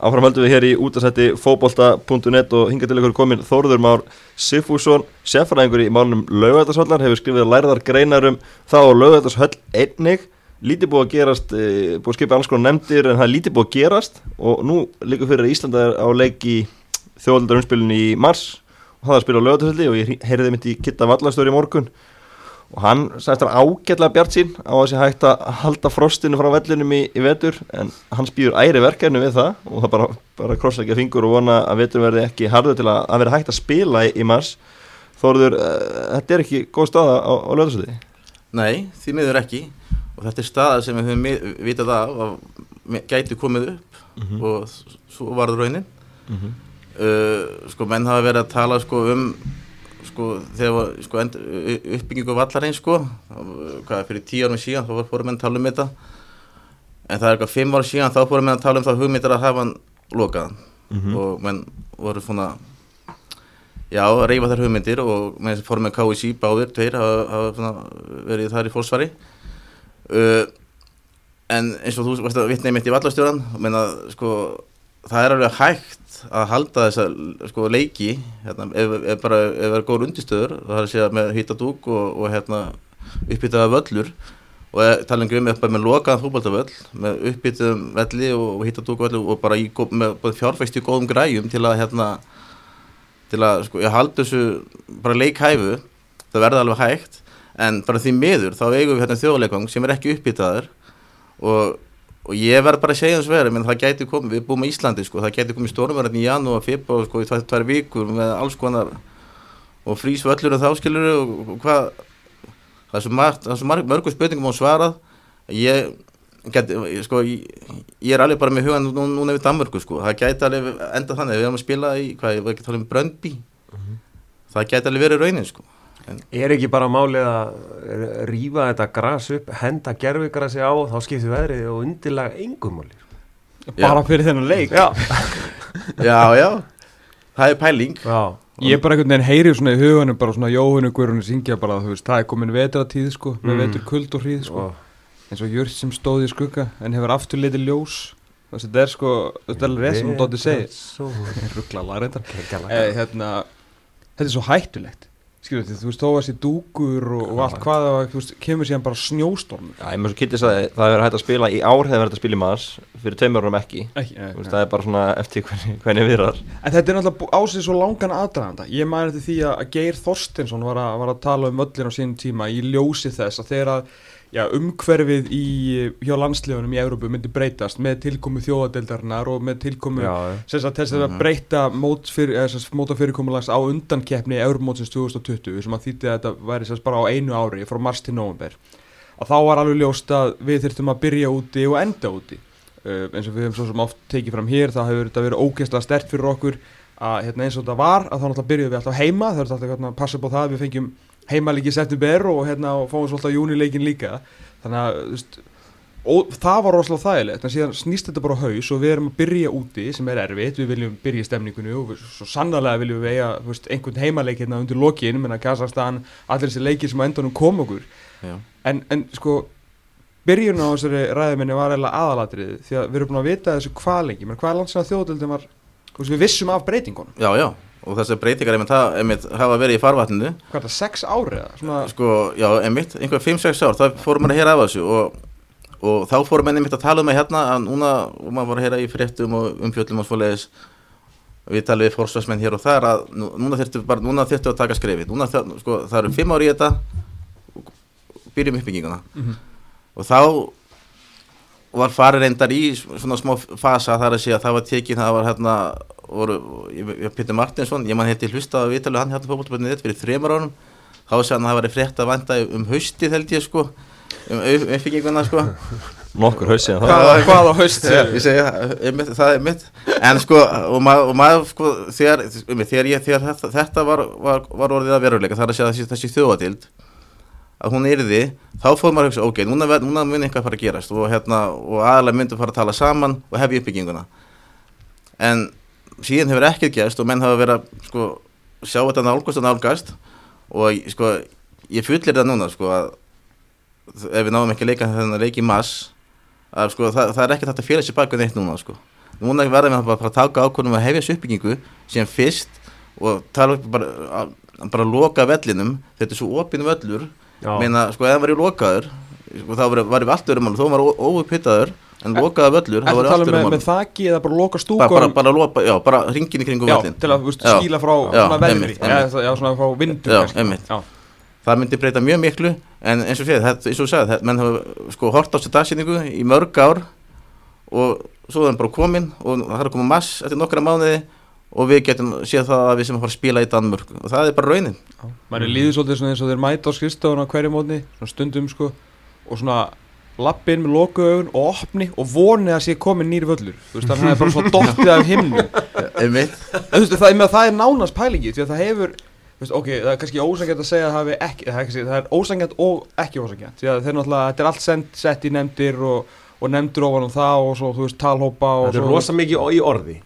Áframhaldum við hér í útasætti fóbolta.net og hinga til ykkur komin Þórður Már Sifússon, seffræðingur í málunum Laugvætarsvallar, hefur skrifið lærðar greinarum þá á Laugvætarshöll einnig, lítið búið að gerast, e, búið að skipa alls konar nefndir en það er lítið búið að gerast og nú líka fyrir að Íslanda er á leik í þjóðaldarumspilinu í mars. Og það er að spila á Laugvætarshalli og ég heyrði mitt í Kitta Vallastöri í morgun og hann sæst hann ágætlega bjart sín á að sé hægt að halda frostinu frá vellinum í, í vetur en hann spýður æri verkefni við það og það bara, bara krossa ekki að fingur og vona að vetur verði ekki harður til að, að vera hægt að spila í, í mars Þóruður, uh, þetta er ekki góð staða á, á löðarsöði? Nei, því miður ekki og þetta er staða sem við höfum vitað af að gæti komið upp mm -hmm. og svo varður raunin mm -hmm. uh, sko menn hafa verið að tala sko um sko þegar sko, uppbyggingu vallarinn sko hvað fyrir tíu árum síðan þá fórum við að tala um þetta. En það er eitthvað fimm árum síðan þá fórum við að tala um það hugmyndir að hafa hann lokaðan. Mm -hmm. og menn voru svona já, að reyfa þær hugmyndir og menn fórum með KSI báðir, tveir hafa verið þar í fólksvari uh, en eins og þú veist að vittnið mitt í vallastjóran menna sko það er alveg hægt að halda þessa sko, leiki hérna, ef, ef bara ef það er góður undistöður það er að segja með hýtadúk og, og hérna, uppbyttaða völlur. Og tala um upp með lokaðan fólkvöldavöll með uppbyttaðum velli og, og hýtadúk og bara í, með fjárfæst í góðum græjum til að hérna, til að sko, halda þessu bara leikhæfu það verða alveg hægt. En bara því miður þá eigum við hérna, þjóðleikvang sem er ekki uppbyttaður og og ég verð bara að segja þess verið, menn það gæti komið, við búum í Íslandi sko, það gæti komið stórnverðin í janú og og sko í tvær vikur með alls konar og frýs völlur og þáskilur og, og hvað, það er svo, margt, það er svo marg, mörgur spurningum á svarað, ég, geti, sko, ég, ég er alveg bara með hugan nú, núna við Danmörku sko, það gæti alveg enda þannig, við erum að spila í, hvað, ég var ekki að tala um Bröndby, mhm. -huh. það gæti alveg verið raunin sko. En er ekki bara málið að rýfa þetta græs upp, henda gerfigrassi á þá skiptir veðrið og undirlega engum málið? Bara fyrir þennan leik? Já, já, já, það er pæling. Já. Ég er bara einhvern veginn heyrið svona í hugunum, bara svona Jóhannu Guðrunni syngja bara, þú veist, það er komin vetratíð sko, mm. með vetur kuld og hríð sko, eins og Jörg sem stóði í skugga en hefur aftur litið ljós. Þetta er sko, þetta er alveg rétt sem hún dótti segið. Ruggla lagreindar. Eh, hérna, þetta er svo hættulegt því, þú veist, þó að þessi dúkur og, og allt hvað, þú veist, kemur síðan bara snjóstorm. Já, ég með svo kittis að það hefur hægt að spila í ár hefur hægt að spila í maðs, fyrir tveimur árum ekki, ekki ja, veist, það er bara svona eftir hvernig, hvernig við erum. En þetta er náttúrulega ásið svo langan aðdraðanda, ég mæri þetta því að Geir Þorstinsson var að, var að tala um öllin á sínum tíma í ljósi þess að þegar að já, umhverfið í, hjá landslegunum í Európu myndi breytast með tilkomu þjóðadeildarinnar og með tilkomu þess að þess að mhm. breyta mótafyrirkomulags á undankeppni í Európumótsins 2020 sem að þýtti að þetta væri sérst bara á einu ári frá mars til november að þá var alveg ljóst að við þurftum að byrja úti og enda úti. Uh, eins og við hefum svo sem oft tekið fram hér þá hefur þetta verið ógeðslega stert fyrir okkur að hérna, eins og þetta var að þá náttúrulega byrjuðum við alltaf heima þau þurftum alltaf að passa på það að við fengjum heimalegi september og hérna og fáum svolítið júnileikin líka. Þannig að veist, það var rosalega þægilegt en síðan snýst þetta bara á haus og við erum að byrja úti sem er erfitt, við viljum byrja í stemningunni og við, svo sannlega viljum við eiga veist, einhvern heimaleik hérna undir lokin menna Kazakstan, allir þessi leikir sem á endanum kom okkur. En, en sko byrjun á þessari ræðuminni var eiginlega aðalatrið því að við erum búin að vita þessu hvað lengi menn hvað er landslega þjóðöldin var við vissum af breytingunum. Já já og þessar breytingar einmitt, einmitt hafa verið í farvatninu. Hvað er það, 6 árið? Svona... Sko, já, einmitt, einhver 5-6 ár þá fórum maður að heyra af þessu og, og þá fórum maður einmitt að tala um það hérna að núna, og maður var að heyra í fréttum og umfjöldum og svoleiðis. Við talum við fórsvarsmenn hér og þar að núna þurftu bara, núna þurftu að taka skrefið. Núna, sko, það eru 5 ári í þetta. Byrjum uppbygginguna. Mm -hmm. og þá var farið reyndar í svona smá fasa þar að segja að það var tekið það var hérna voru, ég, Pítur Martinsson, ég man hér til hlusta að viðtalið hann hérna fólkbúinni þetta fyrir þremur árum. Þá sé hann að það var frétt að vanda um haustið held ég sko. Um uppbygginguna sko. Nokkur haustið hvað, hvað á haustið? Það, það er mitt en sko og maður, mað, sko þegar, um, þegar, ég, þegar þetta, þetta var, var, var orðið að veruleika þar að segja þessi, þessi þjóðatild að hún yrði, þá fóð maður að hugsa ok, núna, núna mun eitthvað fara að gerast og, hérna, og aðalega myndu fara að tala saman og hefja uppbygginguna. En síðan hefur ekkert gæst og menn hafa verið að sko, sjá þetta nálgast og nálgast. Og sko, ég fullir það núna sko, að ef við náum ekki að leika þennan leiki mass að sko, það, það er ekkert hægt að félagsa baka neitt núna sko. núna verðum við bara að að taka ákvörðum að hefja þessu uppbyggingu sem fyrst og tala upp bara, að, bara að loka vellinum. Þetta er svo opinn völlur. Meina, sko, ef það var í lokaður sko, þá var, var við allt örum þó var óuppittaður en lokaða völlur Ertu var að tala allt með, þaki eða bara loka bara, stúkunum bara, bara, lopa, já, bara ringin í kringum Já, völlin til að Já. skíla frá Já, svona veðri. Já, já, svona frá vindu Já, einmitt. Já, það myndi breyta mjög miklu en eins og séð, eins og þú sagði menn hafa sko hort á þessu dagsýningu í mörg ár og svo er hann bara komin og það að koma mass eftir nokkra mánuði og við getum séð það að við sem fara að spila í Danmörk og það er bara raunin. Er líður svolítið eins og þeir mæta á skrifstofun á hverju mótni, svona stundum sko og svona lappin með loku augun og opni og voni að sé komin nýri völlur. Þú veist, það er bara svona dottið af himnu það, það er nánast pælingi því að það hefur þú veist, ok, það er kannski ósangjant að segja að það, hafi ekki, það, er, kannski, það er ósangjant og ekki ósangjant því að þetta er allt send, sett í nefndir og, og nefndir ofan um það og svo, þú veist, talhópa og Þetta er svo, rosa mikið í orði.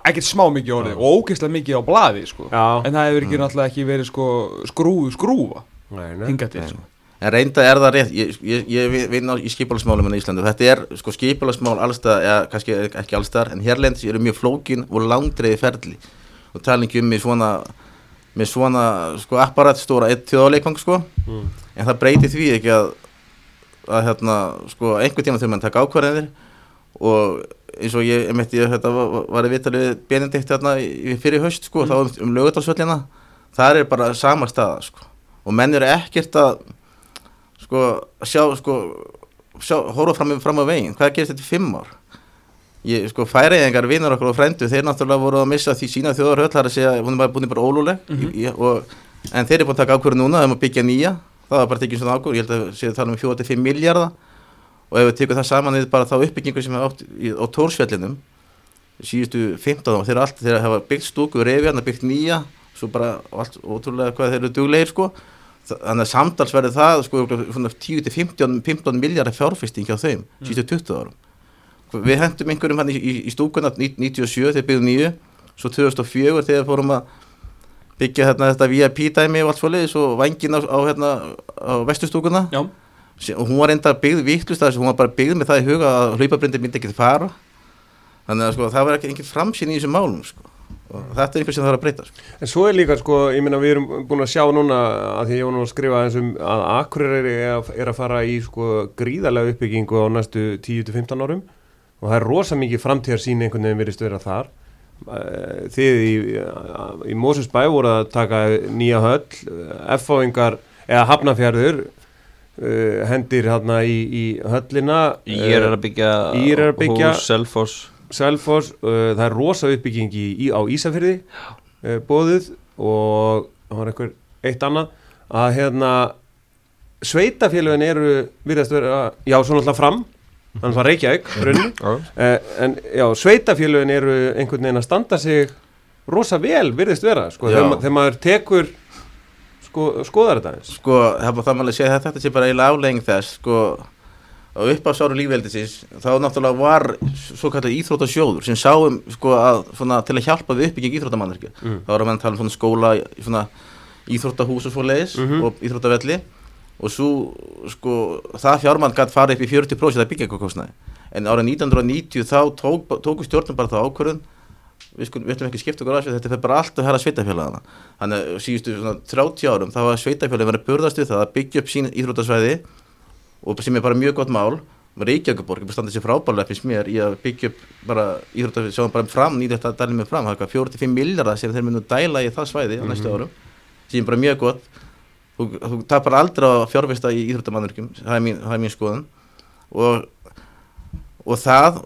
Ekkert smá mikið orðið og ógeðslega mikið á blaði sko. En það hefur ekki náttúrulega ekki verið sko, skrúðu skrúfa nei, nei. hingað til sko. En reynda er það rétt ég, ég, ég vinn á í skipulagsmálum í Íslandi og þetta er sko skipulagsmál allstað eða kannski ekki allstað en hérlendis eru mjög flókin og langdreiði ferli. Og talingi um með svona með svona sko apparat stóra eitt þjóðleikvang sko. Mm. en það breyti því ekki að að hérna sko einhver tíma þegar mann taka ákvarðinir og eins og ég, meitt ég þetta var, að vita við Benedikt hérna fyrir haust sko þá um, um lögutalsvöllina það er bara sama staða sko. Og menn eru ekkert að sko sjá sko sjá, horfa fram, fram á veginn, hvað gerist þetta í fimm ár? Ég, sko færiðingar vinnur okkur og frændu, þeir náttúrulega voru að missa því sína þjóðarhöll, það er að segja, hún er bara búin bara ólúleg. Mhm. í, og, en þeir eru búin að taka ákvörðu núna, þeir eru að byggja nýja. Það var bara tekið svona ákvörðu, ég held að séu tala um 4-5 miljardar og ef við tekum það saman við bara þá uppbyggingu sem er átt í, á Tórsfjallinum síðustu 15 ára, þeir, eru allt, þeir hafa byggt stúku hann byggt nýja. Svo bara allt ótrúlega hvað þeir eru duglegir sko þannig að samtals verði það sko svona 10-15 15 miljardar fjárfesting hjá þeim síðustu 20 árum. Við hendum einhverjum hann í, í, í stúkuna 97 þegar byggðum nýju svo 2004 þegar fórum að byggja hérna, þetta VIP dæmi og allt svoleiðis og vangin á, á, hérna, á vestustúkuna já, og hún var enda byggð vittlust hún var bara byggð með það í huga að hlaupabrindi myndi ekki fara. Þannig að sko, það var ekki engin framsýn í þessum málum sko. Og þetta er einhver sem þarf að breyta sko. En svo er líka sko, ég meina við erum búin að sjá núna að því ég var nú að skrifa eins um að Akureyri er að, er að fara í sko gríðarlega uppbyggingu á næstu 10-15 árum. Og það er rosa mikið framtíðar sín einhvern veginn verið stöður að þar. Eh, þið í, í Mósusbæ voru að taka nýja höll F-fáingar eða Hafnafjörður uh, hendir hérna í, í höllina. Ég er að byggja Ír er að byggja- Selfoss Selfoss, uh, það er rosa uppbygging í, í, á Ísafyrði uh, bóðuð og það var einhver eitt annað að hérna sveitafélögin eru virðast vera, já svo náttúrulega fram þannig að Reykjavík runni, Já. uh, en já sveitafélögin eru einhvern veginn að standa sig rosa vel virðist vera sko, þegar, ma- þegar maður tekur sko, skoðar þetta eins sko, það það maður að segja að þetta sé bara eiginlega aflegging þess sko, á uppásáru lífveldisins þá náttúrulega var svo kallar íþrótasjóður sem sáum sko, að, svona, til að hjálpa við uppbygging íþróttamannverki Mm. þá við að tala um svona skóla svona, íþróttahús og svo leiðis Mhm. og íþróttavelli og svo sko, það fjármann gætt farið upp í 40% að byggja eitthvað kostnaði en árið 1990 þá tók, tóku stjórnum bara það ákvörðun við, sko, við ætlum ekki að skipta okkur að þessu, þetta fer bara allt að herra sveitafélagana þannig síðustu svona 30 árum þá var sveitafélagi verið að burðast við það að byggja upp sín íþrótasvæði og sem er bara mjög gott mál Reykjavíkuborg er bara standað sér frábærlega finnst mér í að byggja upp bara íþrótasvæði sem bara fram, nýtt þetta dælum með fram það er 45 miljardar sem þeir munu dæla í það svæði á næstu árum sem er bara mjög gott. Þú, þú tapar aldrei á fjárfesta í íþróttamannverkjum það er mín, það er mín skoðun. Og, og það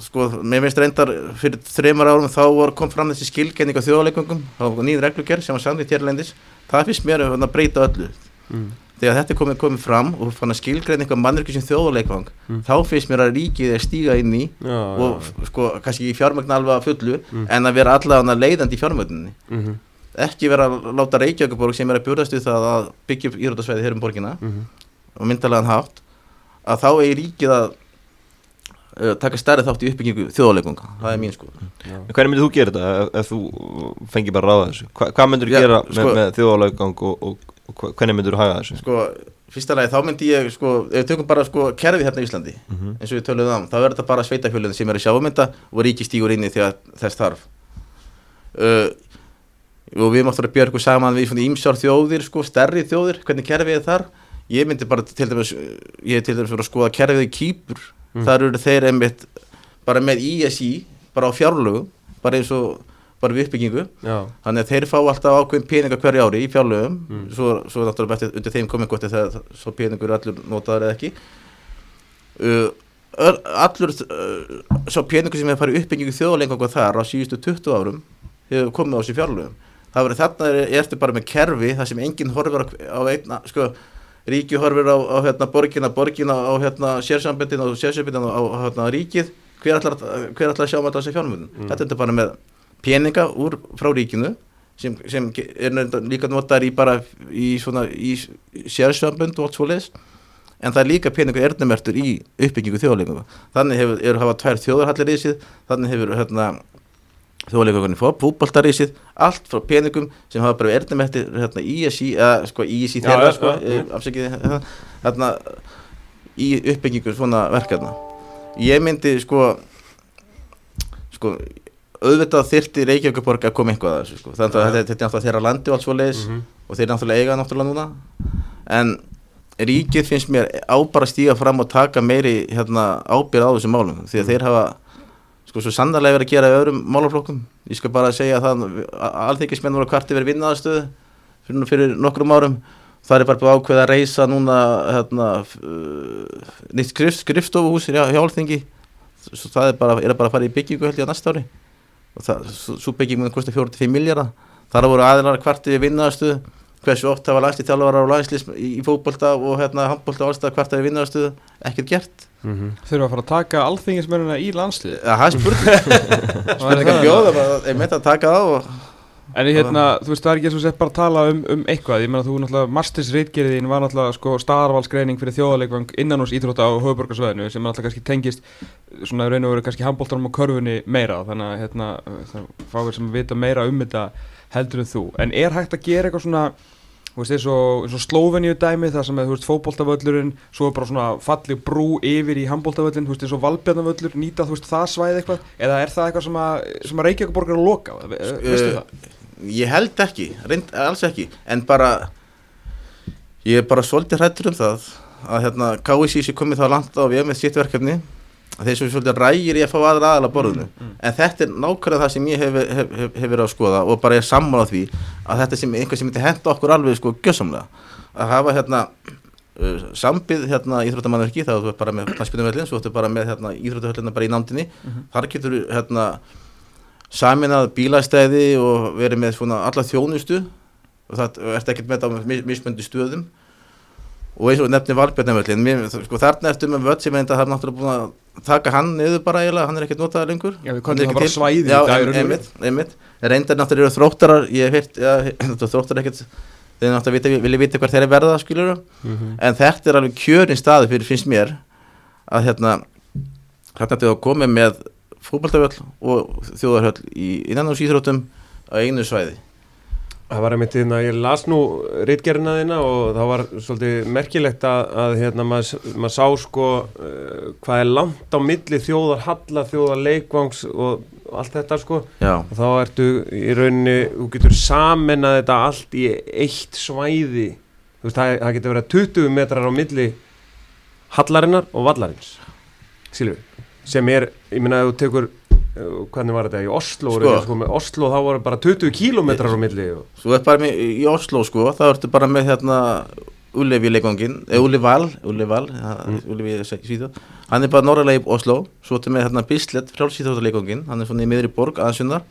sko, mér finnst reyndar fyrir þreymar árum þá var, kom fram þessi skilgenning á þjóðaleikvöngum, þá var nýð reglugerð sem var samþýtt hérlendis, það finnst mér að breyta öllu. Mm. Þegar þetta er komið, komið fram og fann að skilgrein eitthvað mannverki sem þjóðaleikvang Mm. þá finnst mér að ríkið er stíga inn í já, og já, sko, kannski í fjármögn alveg fullu Mm. en að vera allavega leiðandi í fjármögninni mm ekki vera að láta Reykjavíkuborg sem er að björðast við það að byggja írótasvæði hér um borgina -hmm. og myndalegan hátt að þá er ríkið að uh, taka stærri þátt í uppbyggingu þjóðleikunga, það er mín sko Hvernig myndir þú gera þetta ef, ef þú fengi bara ráða þessu? Hva, hvað myndir þú gera með, sko- með þjóðalaugang og, hvernig myndir þú haga þessu? sko, fyrsta lagi þá myndi ég sko, ef við tökum bara sko kerfið hérna í Íslandi eins og við töluðum um, þá er þetta bara sveitafjölun sem er að sjáumynda og ríki stígur inn í þegar þess þarf. Uh, og við máttum að björgu saman við svona ímsjár þjóðir sko, stærri þjóðir, hvernig kerfið er þar. Ég myndi bara til dæmis ég er til dæmis fyrir að skoða kerfið í Kýpur. Þar eru þeir einmitt bara með ISI, bara á fjárlögu bara eins og bara við uppbyggingu. Já, þannig að þeir fá alltaf ákveðin peninga hverju ári í fjárlögum. Svo, svo náttúrulega betið undir þeim komið gott þegar svo peningur allur notaður eða ekki. Uh, allur uh, svo peningur sem hefur farið uppbyggingu þjóðalengang þar á síðustu 20 árum hefur komið á þessi fjárlögum. Það verið þarna er, ertu bara með kerfi þar sem enginn horfir á, á einna sko, ríki horfir á, á hérna, borgina borgina á hérna, sérsambindin og sérsambindin á, á hérna, ríkið. Hver ætlar, að- sjá með þessi fjármöndun þetta er bara með peninga úr frá ríkinu sem, sem er líka notar í bara í svona í sérsambund og allt svo leis en það er líka peningur erðnumertur í uppbyggingu þjóðleikanga þannig hefur, eru hafa tvær þjóðarhallir í sig þannig hefur hérna þjóðleikangunni fór, fútboltarísið allt frá peningum sem hafa bara erðnumertir hérna ISI, eða sko ISI Já, þeirra já, sko, já. afsækið hérna í uppbyggingu svona verkefna. Ég myndi sko sko auðvitað þyrti Reykjavíkuborg að koma eitthvað að þessu sko. þannig að þetta, þetta er náttúrulega þeirra landi og allt svo leiðis Mhm. og þeir náttúrulega eiga náttúrulega núna. En ríkið finnst mér á bara að stíga fram og taka meiri hérna, ábyrð á þessum málum því að þeir hafa sko svo sannarlega verið að gera í öðrum málaflokkum. Ég skal bara segja það alþykismenn voru kvarti verið vinnaðastöðu fyrir, fyrir nokkrum árum. Það er bara búið að ákveða að reysa núna hérna, nýtt skrif, skrifstofuhús hjá, alþingi. Það er bara, er bara að fara í byggingu held ég á næsta ári og það, svo, bygging mun kosti 45 miljardar þar voru aðeinar kvarti við vinnaðastuð hversu oft hafa lagst í þjálfarar og lagslýs í, fótbolta og hérna handbolta og allstað kvarti við vinnaðastuð ekkert gert. Mhm. Þurfa að fara að taka alþingismennina í landslið það er spurning. Spurning að bjóða ég meint að taka það og En hérna, þú veist, það er ekki eins og sett bara að tala um, um eitthvað, ég meina þú náttúrulega, Masters reitgerðin var náttúrulega sko staðarvalsgreining fyrir þjóðaleikvang innan hús íþrótta á höfuborgarsvæðinu sem náttúrulega kannski tengist svona raun og veru kannski handbóltanum og körfunni meira, þannig að hérna, það fáir sem vita meira um þetta heldur en þú, en er hægt að gera eitthvað svona, þú veist, eins og, Slóveníu dæmi, það sem er, þú veist, fótboltavöllurinn, svo er bara svona falleg brú yfir í handbóltavöllin, þú veist, eins og Valbjarnavöllur, nýta, þú veist, það svæði eitthvað, eða er það eitthvað sem að, sem að Reykjavík borgar að loka, Ve- veistu Eh, það? Ég held ekki, reynd, alls ekki en bara ég er bara svolítið hrættur um það að hérna KSI sé komið þá langt á við með sitt verkefni að þeir sem svolítið rægir í að fá aðra aðala borðinu. En þetta er nákvæmlega það sem ég hef, hef, hef, hef verið að skoða og bara er sammála því að þetta sem einhver sem myndi henda okkur alveg sko gjössamlega að hafa hérna uh, sambið hérna íþróttamannverki þá þú er bara með knastbyrnumvellin svo þú bara með hérna íþróttahöllina bara í nándinni þar getur hérna saminað bílastæði og verið með svona alla þjónustu. Og það ert ekkert með þetta á mis- mismunandi stöðum. Og eins og nefni Valbjörnumvellin sko, þarna eftir með völd sem það er náttúrulega búin að taka hann niður bara eiginlega, hann er ekkert notaður lengur. Já, við er köllum það bara til. svæði í Já, dag í em- raun og veru. einmitt, einmitt. Reyndar náttúrulega eru þróttarar ég hef heyrt, ja, þróttarar ekkert þeir náttúrulega vita, vilja vita hver þeir verða skilur en þetta er alveg kjörin staði fyrir finnst mér að hérna hérna þetta að koma með fótballtaföll og þjóðarhöll í innan á síþróttum á einu svæði. Það var einmitt hérna, ég las nú rítgerina þína og það var svolítið merkilegt að, að hérna, maður, maður sá sko uh, hvað er langt á milli þjóðar halla, þjóðar leikvangs og allt þetta sko. Já, og þá ertu í rauninni, þú getur saminað þetta allt í eitt svæði. Þú veist, það, það getur verið 20 metrar á milli hallarinnar og vallarins. Skilur við, sem er, ég minna að þú tekur uh, hvernig var þetta, í Oslo Sko. sko. Sko, Oslo þá voru bara 20 kílómetrar á milli og svo er bara með, í Oslo sko þá ertu bara með hérna Ullevi leikvangin, eða Ulleval Ulleval, mm. Ullevi svíþjóð hann er bara norðarlega í Oslo svo ertu með hérna Bislett, frjálsvíþjóðarleikvangin hann er svona í miðri borg aðeins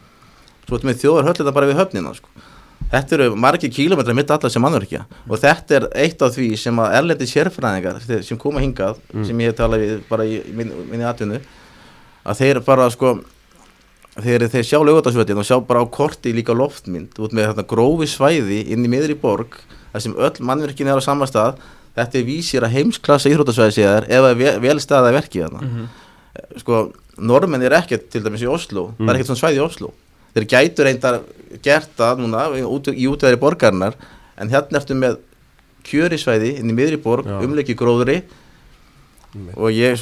svo ertu með þjóðarhöllina bara við höfnina sko. Þetta eru margir kílómetrar mitt allar sem mannverkja og þetta er eitt af því sem að erlendi sérfræðingar sem koma hingað, sem ég hef talað við bara í minn, minni atvinnu að þeir bara sko þeir, þeir sjá lögutarsvöldin og sjá bara á korti líka loftmynd út með þetta grófi svæði inn í miðri borg þar sem öll mannverkin er á sama stað. Þetta er vísir að heimsklassa íþrótasvæði sé þær ef það er vel, vel staðað verki þarna. Mhm. sko, normenn er ekkert til dæmis í Oslo, það er ekkert svona svæði í Oslo þeir gætu reyndar gert það núna út, í útveðri borgarinnar en hérna ertu með kjörisvæði inn í miðri borg, Já. umleiki gróðri Einmitt. og ég,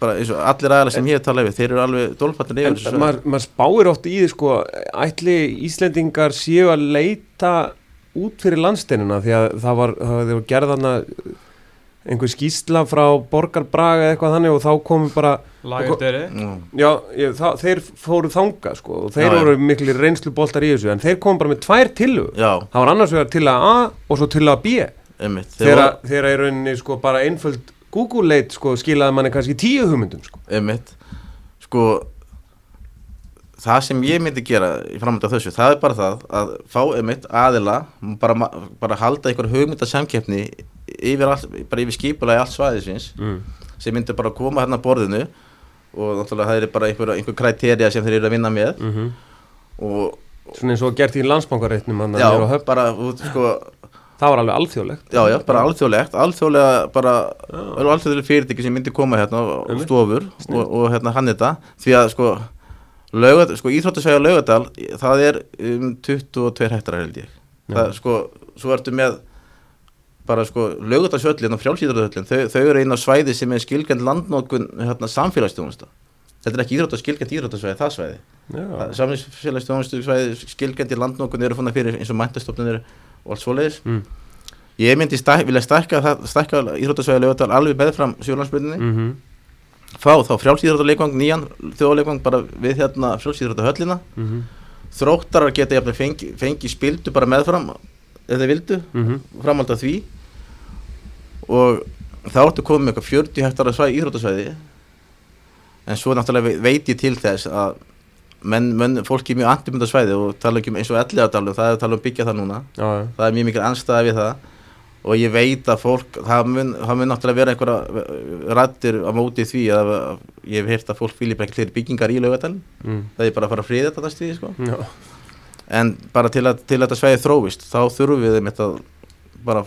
bara eins og allir aðalega sem ég hef talað við, þeir eru alveg dólfattin En yfir þessu svæði. maður, maður spáir oft í því sko, ætli Íslendingar séu að leita út fyrir landsteinuna því að það var, það var gerðana einhver skýsla frá Borgarbraga eða eitthvað þannig og þá komum bara já, ég, það, þeir fóru þanga sko, og þeir Já, já. voru miklu reynslu boltar í þessu en þeir komum bara með tvær Já, það var annars vegar til að A og svo til að B. Einmitt Þeir þegar þegar í rauninni sko bara einföld Google leit sko skilaði manni kannski tíu hugmyndum sko. Einmitt. Sko það sem ég myndi gera í framönda þessu, það er bara það að fá einmitt aðila bara, bara halda einhver hugmyndasamkeppni yfir, all, yfir skipulagi allt svæðisins mm. sem myndi bara koma hérna að borðinu og náttúrulega það er bara einhver, einhver kriterja sem þeir eru að vinna með. Mm og svona eins og gert í landsbankareitnum já, bara sko, það var alveg alþjóðlegt. Já, já, bara alþjóðlegt. Alþjóðlega bara, alþjóðlega fyrirtæki sem myndi koma hérna og stofur og, og hérna hann þetta því að sko, laugat, sko Íþróttasvæði á laugadal, það er um 22 hektar held ég. Það, sko, svo ertu með bara sko, laugadalsöllin og frjálsýðaröllin þau, þau eru einn á svæði sem er skilgjönd landnókun hérna, samfélagsstjónusta þetta er ekki íþrótt skilgjönd íþróttasvæði, það svæði samfélagsstjónustu svæði skilgjönd í landnókun eru fannar fyrir eins og mæntastofnunir og allt svoleiðis mm. Ég myndi stæk, vilja stækka, stækka íþróttasvæði lögadal alveg meðfram sjólandsbyrninni Mm -hmm. fá þá frjálsýþróttaleikvang, nýjan þjóðaleikvang bara við hérna frjálsýþróttahöllina Mm -hmm. þróttarar geta jafnvel fengi, fengi spildu bara meðfram ef þeir vildu, framhald af því. Og þá ertu komið með eitthvað 40 hektara svæði, íþróttasvæði. En svo náttúrulega ve- veit ég til þess að menn, menn fólki er mjög andumönda svæði og tala ekki um eins og elliðardalum, það er að tala um byggja það núna. Já, já. það er mjög mikil anstæða við það. Og ég veit að fólk, það mun, það mun náttúrulega vera einhverja rættir á móti því að, að ég hef heyrt að fólk vilja bara ekki fleiri byggingar í laugadalinn Mm. það er bara að fara að friða þetta stíði sko. En bara til að, til að þetta sveiði þróist þá þurfum við einmitt að bara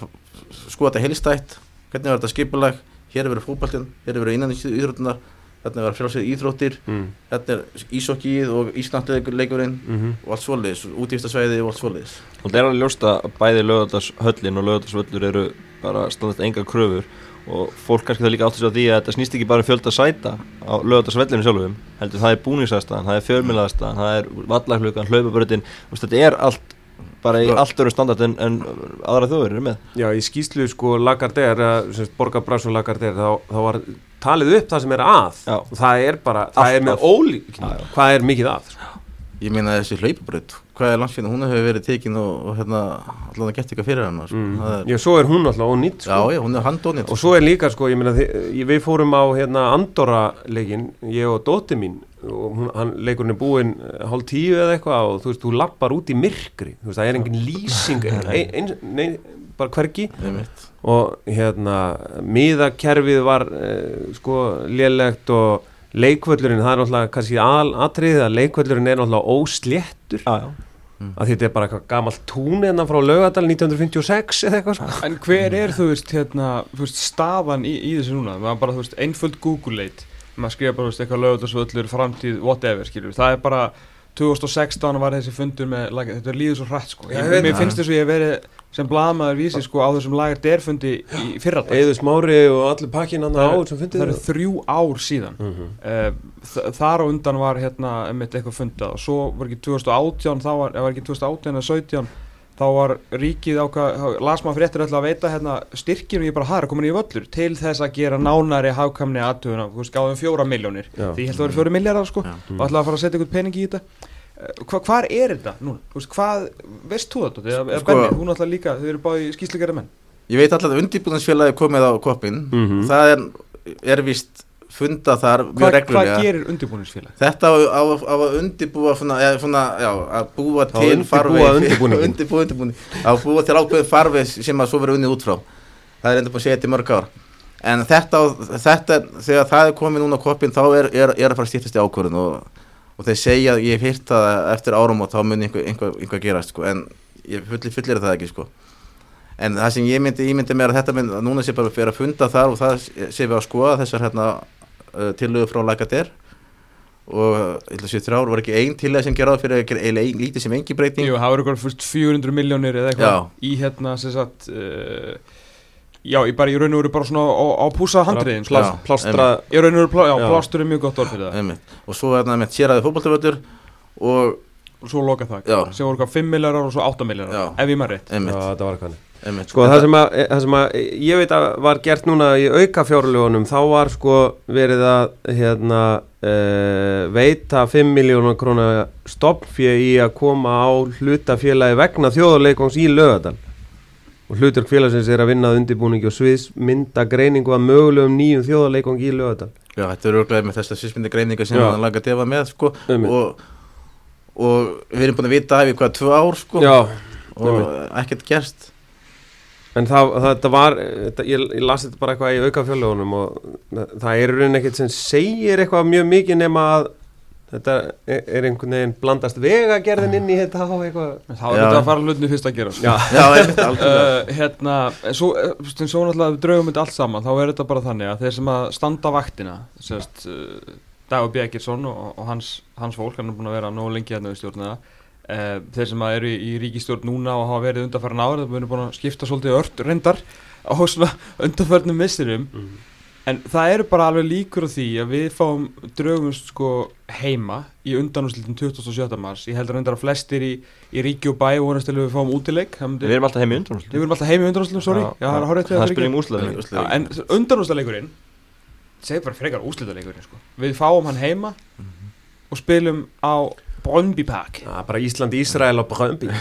skoða þetta heilstætt hvernig var þetta skipulag, hér er verið fótballtinn hér er verið innan íþróttunar hérna er verið frjálsið íþróttir Mm. hérna er ísokkið og íslandleikurinn Mm og allt svoleiðis, útífstasvæði og allt svoleiðis. Og það er alveg ljóst að bæði lögadags-höllin og lögadagsvöllur eru bara standast enga kröfur og fólk kannski það líka átti sig á því að þetta snýst ekki bara um fjölda sæta á lögadagsvellinu sjálfum heldur það er búningsaðstæðan, það er fjölmiðlaðstæðan, það er vallahlugan, hlaupabröðin þetta er allt bara í Sko- allt öru standart en, en aðra þjóður eru með. Já, í skýslu sko Lagardère, Borgar Brass og Lagardère, þá, þá var talið upp það sem er að. Það er bara, það Allt er með ólík hvað er mikið að sko. Ég meina þessi hlaupabraut, hvað er landsfinn, hún hefur verið tekin og, og hérna, allan að geta eitthvað fyrir hana, sko. mm. Er, Já, svo er hún alltaf ónýtt já, sko. já, hún er handónið, og svo er líka sko, ég meina, við fórum á hérna Andorra leikin, ég og dótti mín og hún, hann, leikurinn er búinn eh, hálf tíu eða eitthvað og þú veist, þú lappar út í myrkri þú veist, það er engin lýsing ein, ein, nei, bara einmitt. og hérna miðakerfið var uh, sko lélegt og leikvöllurinn, það er náttúrulega kannski al atriðið að leikvöllurinn er náttúrulega ósléttur Já, já að þetta er bara eitthvað gamalt tún hérna frá laugadal 1956 eða eitthvað sko. En hver er þú veist, hérna, þú veist, staðan í, í þessu núna? Það er bara, þú veist, einföld Google-leit maður skrifa bara, þú veist, eitthvað lögutasvöllur, framtíð, whatever, skilur Það er bara, 2016 var þessi fundur með, like, þetta líður svo hrætt, sko ég, Mér finnst þess að ég hef verið sem blaðmaður vísi, sko, á þessum lagar derfundi í fyrradag. Eður Smári og allir pakkin hann á Það sem það fundið eru þrjú ár síðan. Mm -hmm. uh, Þar á undan var, hérna, einmitt eitthvað fundað og svo var ekki 2018, þá var, eða var ekki 2018 eða 17 þá var ríkið ákvað, þá las maður fréttir alltaf að veita hérna, styrkir og ég bara har komin í völlur? Til þess að gera nánari hafkamni aðtöðuna, þú veist, gáðum fjóra miljónir því ég held að vera fjóra miljardar sko Já. og ætlaði að fara að setja ykkur pening í þetta hva, hvar er þetta núna, hvað veist þú þetta, eða, Sko- Benni, þú náttúrulega líka þau eru báði skýsleikari menn Ég veit alltaf að undirbúðansfélagi komið á koppin, Mhm. það er, er vist fundað þar mjög hvað, reglulega. hvað gerir undirbúningsfélag? Þetta á, á, á að undirbúa svona, eða svona, já, að búa til undirbúninginn. undirbúa undirbúning að búa til ákveðin farveg sem að svo verið unnið út frá það er enda búin að segja þetta í mörg ár en þetta, þetta þegar það er komið núna á koppin þá er, er, er að fara að stýttast í ákvörðun og, og þeir segja, ég hef hýrt það eftir árum og þá mun einhver, einhver, einhver gerast sko, en ég fullir, fullir það ekki sko. En það sem ég myndi, ég myndi mér að þetta mynd, að núna sé bara fyrir að funda þar og það sé við að skoða þessar hérna uh, tillögu frá Lagater og ég ætla að sé þrjár var ekki ein tillega sem geraði fyrir að gera eiginlega ein, lítið sem engi breyting. Jú, það var ykkur fyrst 400 miljónir eða eitthvað í hérna sem sagt uh, Já, ég bara í raun og veru bara svona á, á púsa handriðin sko. Plás, Já, plástra Í raun og veru, plá, já, Já. plástur er mjög gott orð fyrir það einmitt. og svo er það með séræði fótboltavöldur og Og svo loka það, Já. sem voru hvað 5 miljardar og svo 8 miljardar Já. Ef ég maður rétt þetta var eitthvað einmitt. Sko það sem, að, það sem að ég veit að var gert núna í auka fjárlögunum þá var sko verið að hérna uh, veita 5 miljónar króna stoppfjö í að koma á hlutafélagi vegna þjóðarleikongs í lögadal og hlutur félagsins er að vinna að undirbúningi og sviðs mynda greiningu að mögulegum nýjum þjóðarleikong í lögadal Já, þetta er örglega með þessa svismyndi greininga sem Já. hann laga defa með sko, og, og við erum búin að vita af í hvað tvö ár sko, Já, og ekkert gerst. En það, það var þetta, ég, ég las þetta bara eitthvað í auka fjárlögunum og það, það er í rauninni ekkert sem segir eitthvað mjög mikið nema að þetta er, er einhvern veginn blandast vegagerðin inn í þetta á eitthvað. Þá er þetta að fara hlutni fyrst að gera. Já, Já, einmitt, algjörlega. Uh, Hérna, en svo, sem svo náttúrulega við draugum þetta allt saman Þá er þetta bara þannig að þeir sem að standa vaktina Sérst, uh, Dagur Bjækirsson og, og hans, hans fólk Hann er búin að vera nógu lengi hérna við stjórnina uh, Þeir sem að eru í, í ríkistjórn núna Og hafa verið undarfæran áður Það er búin að skipta svolítið ört reyndar Á svona undarfærnum missirum En það eru bara alveg líkur á því að við fáum draugumst sko heima í undanúslitin 27. mars. Ég heldur reyndar að flestir í, í ríki og bæ vonast til að við fáum útileik. Það Við erum alltaf heim í undan Við erum alltaf heim í undanúslitum, sorry. Já, það er til Það það er spurning um ekki. En undanúslileikurinn, segir bara frekar úslitaleikurinn sko. Við fáum hann heima og spilum á Brøndby Park. Já, bara Ísland, Ísrael og Brömbi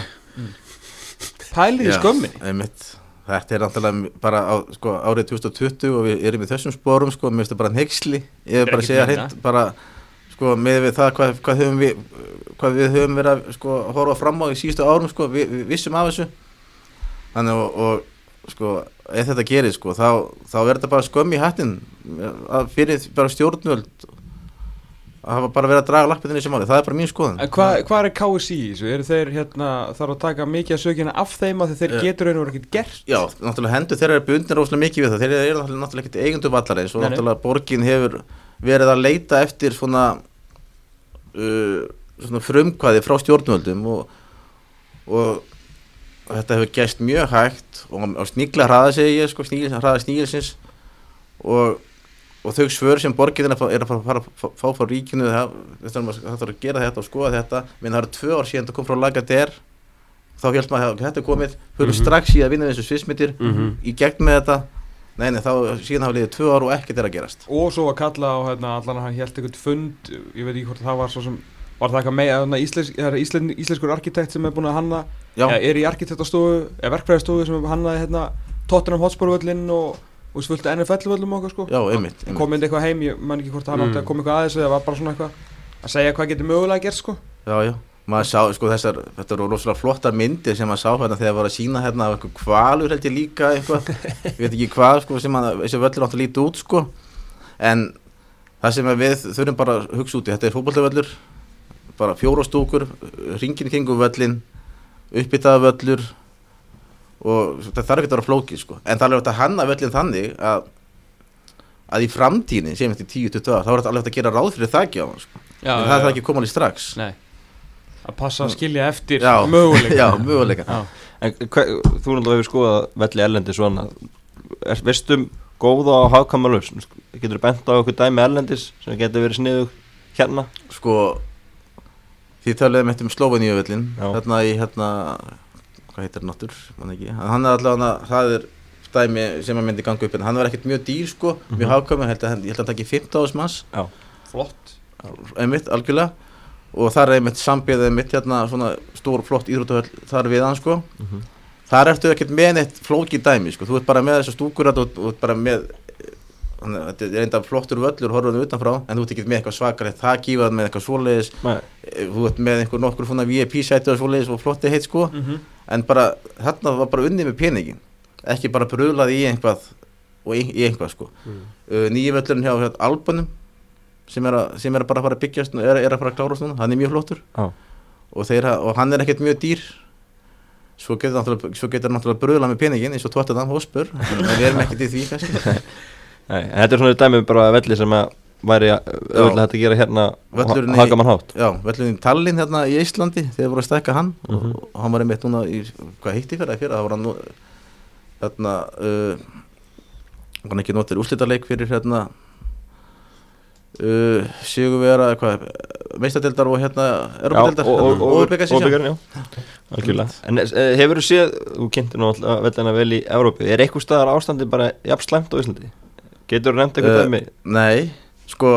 Pælið í Já, skömminni. einmitt. Þetta er náttúrulega bara á, sko, árið 2020 og við erum í þessum sporum sko, mér finnst það bara nexli ég Þetta er bara að ekki segja minna. hreint bara sko, með við það hvað, hvað, höfum við, hvað við höfum verið að sko, horfa fram á í síðustu árum sko, við, við vissum af þessu þannig og, og sko, ef þetta gerir sko, þá, þá er þetta bara skömm í hattin að fyrir bara stjórnvöld að hafa bara verið að draga lappið þessi máli, það er bara mín skoðan En hvað hva er KSI í þessu? Eru þeir hérna, þarf að taka mikið að sökina af þeim að þeir Já. getur einhver ekkert gert? Já, náttúrulega hendur þeirra er bundin róslega mikið við það þeir eru náttúrulega, ekkert eigundu vallar eins og Nei, náttúrulega borgin hefur verið að leita eftir svona, uh, svona frumkvæði frá stjórnvöldum og, og þetta hefur gæst mjög hægt og, og sníkla hraða segi ég sko, sníl, hraða snílsins og, og þau svör sem borgin er að, að fara, fara, fá, frá ríkinu það, þarf að- að gera þetta og skoða þetta. Menn það eru tvö ár síðan það kom frá Lagader þá held maður að þetta er komið. Fyrir Mhm. strax í að vinna þessu svismitir Mhm. í gegn með þetta. Nei, nei, þá síðan hafa liðið tvö ár og ekkert er að gerast. Og svo að kalla á hérna, allan að hann held eitthvað fund, ég veit ekki hvort það var svo sem, var það eitthvað með, hérna, íslensk, það er íslen, íslenskur arkitekt sem er búin að hanna, eða er í arkitektastofu, eða verkfræðistofu sem hannaði hérna Tottenham Hotspur-völlinn og, og svöldi NFL-völlum okkar sko. já, einmitt, einmitt. Kom mynd eitthvað heim, ég man ekki hvort hann Mm. átti að koma eitthvað aðeins eða var bara svona eitthvað að segja hvað getur mögulega gert sko. já, já maður sá, sko, þessar, þetta eru rosalega flottar myndir sem maður sá hérna þegar var að sína hérna af eitthvað kvalur held ég líka eitthvað ég veit ekki hvað, sko, sem að þessi völlur átt að líta út, sko en það sem að við þurfum bara að hugsa út í, þetta er fótboltavöllur bara fjóra stúkur ringin völlur og það þarf ekki að vera flókið, sko en það er alveg að hanna völlin þannig að að í framtíðin, sem eftir 10-20 ára þá er þetta alveg að gera ráð fyrir það ekki á hann, sko. Já, en það þarf ekki að koma alveg strax Nei, að passa að skilja eftir Já, möguleika. já, möguleika. Já. En hver, þú náttúrulega hefur skoðað velli erlendi svona er, Veistum góða á hagkamalus Getur þú bent á okkur dæmi erlendis sem getur verið sniðug hérna sko því töluðum eitt um Slóveníuvöllin Já. hérna í hérna hvað heitir hann náttúr, mann ekki. Hann er allavega, það er dæmi sem að myndi ganga upp en hann var ekkert mjög dýr sko mjög held að hann, ég held að hann taki 15 manns. Flott. einmitt, algjörlega. Og það er einmitt sambið einmitt hérna svona stór flott íþróttahöll þar við hann sko. Mhm. þar ertu ekkert með neitt flókið dæmi sko, þú ert bara með þessar stúkur og þú ert bara með þetta er enda flottur völlur horfum utanfrá en þú ert ekki með eitthvað svakalegt þakífað með eitthvað svoleiðis. Eh, þú ert með einhver nokkur svona VIP-sæti og svoleiðis og flotti heitt sko. Mm -hmm. en bara þarna var bara unnið með peningin ekki bara bröðlað í einhvað og í, í einhvað sko. Mm. uh, nýji völlurinn hjá hérna, Albanum sem er, að, sem er bara að fara að byggjast og er, er að fara að klárast núna, hann er mjög flottur. Já. og, þeir, ha- og hann er ekkert mjög dýr. Svo getur getur náttúrulega bröðlað með peningin eins og Tottenham Hotspur. En við erum ekkert í því kannski nei, þetta er svona dæmi um bara velli sem að væri auðvitað hægt að gera hérna í- hagamann hátt Já, völlurinn í Tallinn hérna í Íslandi þegar voru að stækka hann Mhm. og, og hann var einmitt núna í, hvað heitti fyrir það fyrir það var hann nú þarna uh, hann ekki notir úrslitaleik fyrir hérna uh, Sigurvera hvað, meistadeldar og hérna Europadeldar, og, Byggasins, já. byggarinn, já Algjörlega. En uh, hefur þú séð, þú kynntir nú alltaf veldina vel í Evrópu, er eitthvað staðar ástandi bara jafn slæmt á Íslandi? Getur þú nefnt eitthvað Uh, dæmi? Nei, sko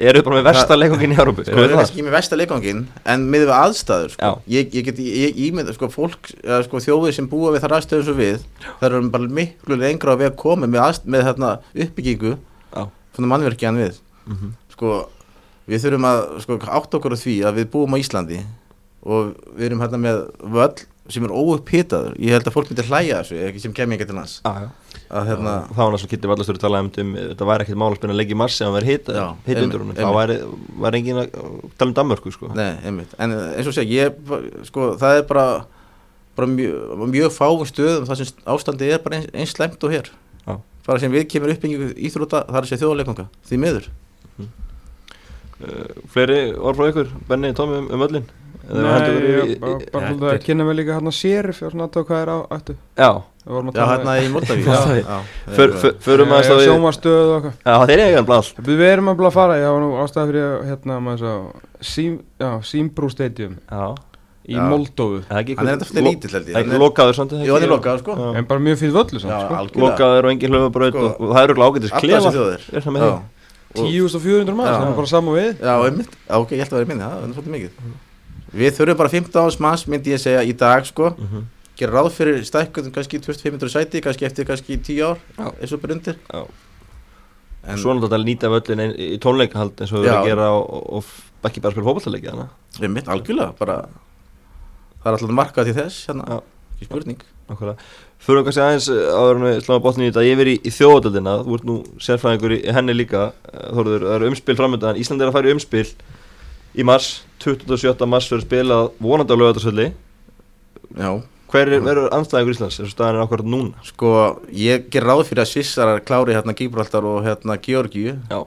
Eru þið bara með versta leikongin í Evrópu? Sko, við erum ekki með versta leikangin en með við aðstæður sko. Ég, ég get með sko, fólk, sko, þjóðir sem búa við þar aðstöðum svo við það eru bara miklu lengra á við að koma með, aðst, með þarna, uppbyggingu svona mannverki en við Mhm. sko, við þurfum að sko, átt okkur á því að við búum á Íslandi og við erum hérna með völl sem er óupphitaður ég held að fólk myndi hlæja þessu, ekki sem kemur ekki til Já, já. Að hérna, Það var náttúrulega Kitty Vallastur talaði um, um þetta væri ekkert mál að spila leik í mars ef hann væri einmitt, undir honum þá væri, væri engin að tala um Danmörku sko. Nei, einmitt, en eh, eins og segja, ég, sko, það er bara, bara mjög, mjög fáum stöðum þar sem ástandi er bara eins, eins slemt og hér. Já. Bara sem við kemur uppbyggingu íþrótta, það er að segja þjóðarleikanga, því miður. uh, Fleiri orð frá ykkur, Benni, Tómi um, um öllin Nei, bara svolítið að er- kynna mig líka hérna sérif og svona aðtöða hvað er á ættu Já, að Já, tala hérna í. Já. já. för, förum aðeins þá í Sjómastöð og eitthvað Já, þeir hann blall Við erum að að fara, ég hafa nú ástæða fyrir að, hérna já, Símbrú Stadium Já, í Já. Það er ekki Hann er þetta fyrir lítill held ég. Það er ekki lokaður samt er það er lokaður, sko. Já. En bara mjög fýtt völlu Já, samt, sko. Lokaður og engin hlöfubraut Sko, og, og það eru ágætis Allar klefa þessi þjóðir. Er það með Já. því? 10.400 maður, Já. það er bara saman við Já, einmitt. Já, ok, ég held að vera minni, það er svolítið mikið. Við þurfum bara 15 árs manns, myndi ég segja, í dag, sko. Mhm. Gera ráð fyrir stækkuðum kannski 2500 sæti, kannski eftir kannski 10 ár, eins og byrjundir. Já. En, Svo náttúrulega að nýta völlin ein- í tónleikahald eins og við Já. að gera og, og, og ekki bara spila fótballtaleiki þannig einmitt, algjörlega, bara, það er alltaf markað til þess, hérna, ekki spurning. Fyrir kannski aðeins uh, áður en við sláum botni í þetta yfir í, í þjóðadöldina, þú ert nú sérfræðingur í, henni líka, Þorður, það eru umspil framöndan, Ísland er að fara í umspil í mars, 27. mars verður spilað vonandi á lögatarsöldi Já, hver er, verður anstæðingur Íslands? Eins og staðan er akkurat núna. Sko, ég ger ráð fyrir að Svissarar klári hérna Gibraltar og hérna Georgíu, Já,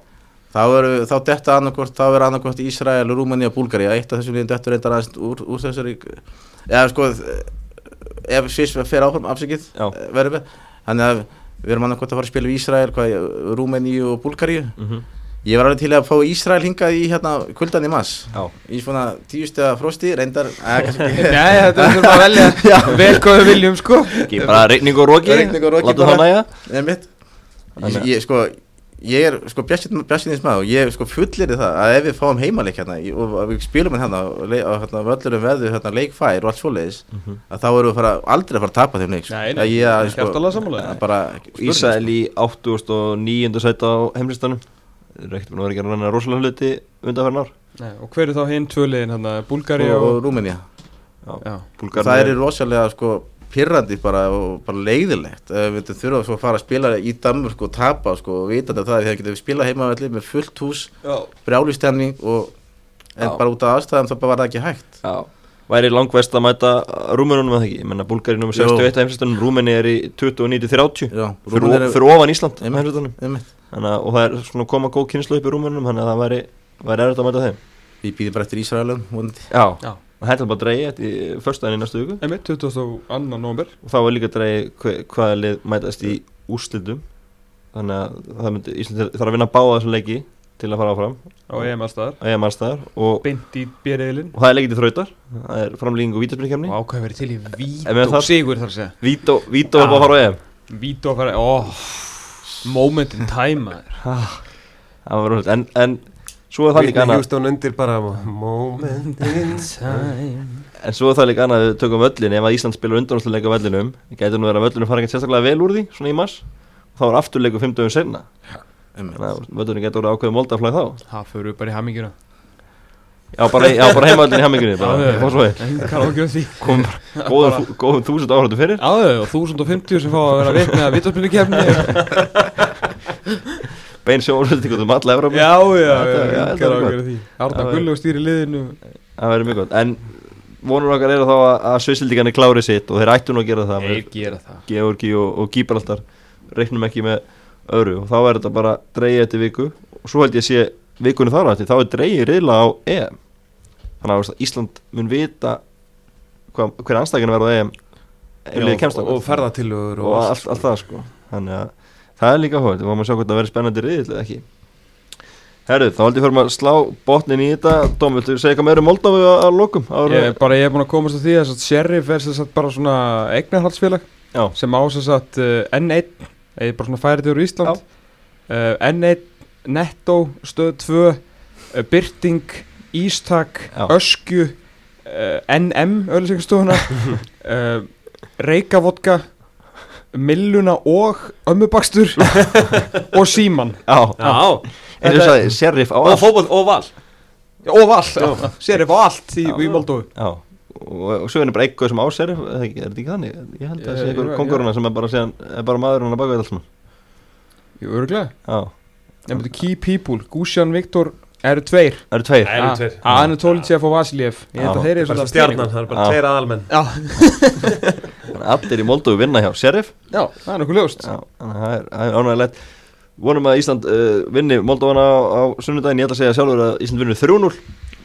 þá eru, þá detta annarkort, þá er annarkort Ísrael, Rúmani og Búlgaria, eitt af þessum liðin dettur reyndar aðeins úr, úr þessari, eða sko, ef Sviss fer áfram, afsakið, Já. verður við, þannig að við erum annarkort að fara að spila við Ísrael, hvað, Rúmani og Búlgaríu, mm Ég var alveg til að fá Ísrael hingað í hérna kuldan í mass já, Í svona tíu stega frosti, reyndar Nei, þetta er bara að velja vel hvað við viljum, sko. Ekki bara regning og roki, Rigning og roki láta það næja Nei, mitt. Ég, sko, ég er sko bjassinins maður og ég sko fullir það að ef við fáum heimaleik hérna í- og við spilum hérna og hérna völlurum veður hérna leikfær og allt svoleiðis að þá erum við að fara, aldrei að fara að tapa þeim leik sko. Nei, nei, Að ég, sko, bara Ísrael í 89. sæta á heimlistanum Er ekkert búin að vera að gera ranna rosalega hluti undanferðin ár. Nei, og hver er þá hinn tvöliðin, hérna, Búlgari sko, og, og Búlgarnir- það er rosalega sko pirrandi bara og bara leiðilegt ef við þurfum svo að fara að spila í Danmörk og tapa sko og vita þetta það þegar getum við spila heima með fullt hús, Já, brjálistemning og en Já. bara út af aðstæðum þá bara var það ekki hægt. Já Væri langvest að mæta Rúmenunum að það ekki? Ég menna Búlgari nr. 61 á heimlistanum Rúmeni er í 29-30 Já, fyrir, fyrir ofan Ísland. Þannig að og það er svona að koma góð kynslu upp í Rúmenunum Þannig að það væri, væri erfitt að mæta þeim. Við býðum bara eftir Ísraelum vonandi. Já, þetta er bara dreigið í förstaðin í næstu viku. Einmitt, 22. november og þá er líka dreigið hve, hvaða lið mætast í úrslitum. Þannig að það myndi, Ísland þarf að vinna báða þessum leiki til að fara áfram. Á EM ég mannstæðar og, í og það er leikið til þrautar. Það er framlýging og vítaspilkemni Og ákveð verið til í Vító það- Sigur þar að segja? Vító, Vító er bara að fara á EM Vító að fara, ó Moment in time það var rólega, en, en svo er það líka annað. Houston undir bara Moment in Time. en svo er það líka annað að við tökum völlin ef að Ísland spilur undanúrsleika völlinum getur nú verið að völlinu fara ekkert sérstaklega vel úr því svona í mars. Og þá er afturleiku 5 dögum senna Að völlinu getur verið ákveðið moldaflæð þá. Það fyrir bara í hamingjuna. Já bara, já, bara heimavöllin í bara góðum, þú- góðum þúsund áhræntu fyrir. Já, og 1050 sem fá að vera að vítaspilni kefni bein sjónvarsvöldingu um alla Evrópu. Já, já, já, er Arna Já, Gullug stýri liðinu. það verður mjög gott. En vonur okkar eru þá að, að Svissildingarnir klári sitt og þeir ættu nú að gera það. Með Þeir gera það. Georgi og, og Gibraltar reiknum ekki með öðru og þá er þetta bara dreigið eftir viku. Og svo held ég að sé vikunni þar á eftir þá er dreigið reyðla á EM. Þannig að Ísland mun vita hva, hver anstækina verður á EM kemst og, þangað. og og allt, allt það sko. Þannig að Það er líka hóð, við máum að sjá hvort það verður spennandi riðill eða ekki. Herru, þá haldið fyrir að slá botnin í þetta. Dóm, viltu segja eitthvað meira um Moldavu að, að lokum? Ég, bara ég er búin að komast að því að Sheriff er bara svona eignarhaldsfélag Já, sem á sem sagt uh, N1 eða bara svona færið úr Ísland. Uh, N1, Netto, Stöð 2 uh, Byrting, Ístak. Öskju uh, NM, auðlýsingastofuna uh, Reykjavodka Milluna og Ömmubakstur. Og Síman já, Já, eins og sagði, sheriff á og allt. fótboll og val. Og vall, Sheriff á allt í, Moldóu Já, og, og svo er henni bara eitthvað sem á sheriff Er það ekki- er þetta ekki þannig? Ég held að það sé jú, konguruna sem er bara, síðan, er bara maðurinn að baka þetta allt saman. Jú, örgulega Já, Nefnir Key People, Gusjan Viktor eru tveir. Það eru tveir. Það eru tveir. Hann er Tólitsef og Vasiljev. Ég held að þeir eru Bara svolítið stjarnan, það er bara tveir aðalmenn. Allir í Moldovu vinna hjá sheriff. Já, það er nokkuð ljóst. Já, þannig að það er, það er ánægilegt Vonum að Ísland uh, vinni Moldovana á, á sunnudaginn. Ég ætla að segja sjálfur að Ísland vinnur 3-0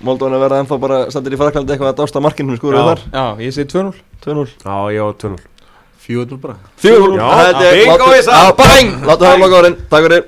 Moldovana verða ennþá bara standir í Fraklandi eitthvað að dásta markinu skúrið þar? Já, ég segi 2-0 2-0 Já, já, 2-0 Fjóðnul bara. 4-0 Já, Það held ég. Já, Bang! Láttu það að loka árin Takk fyrir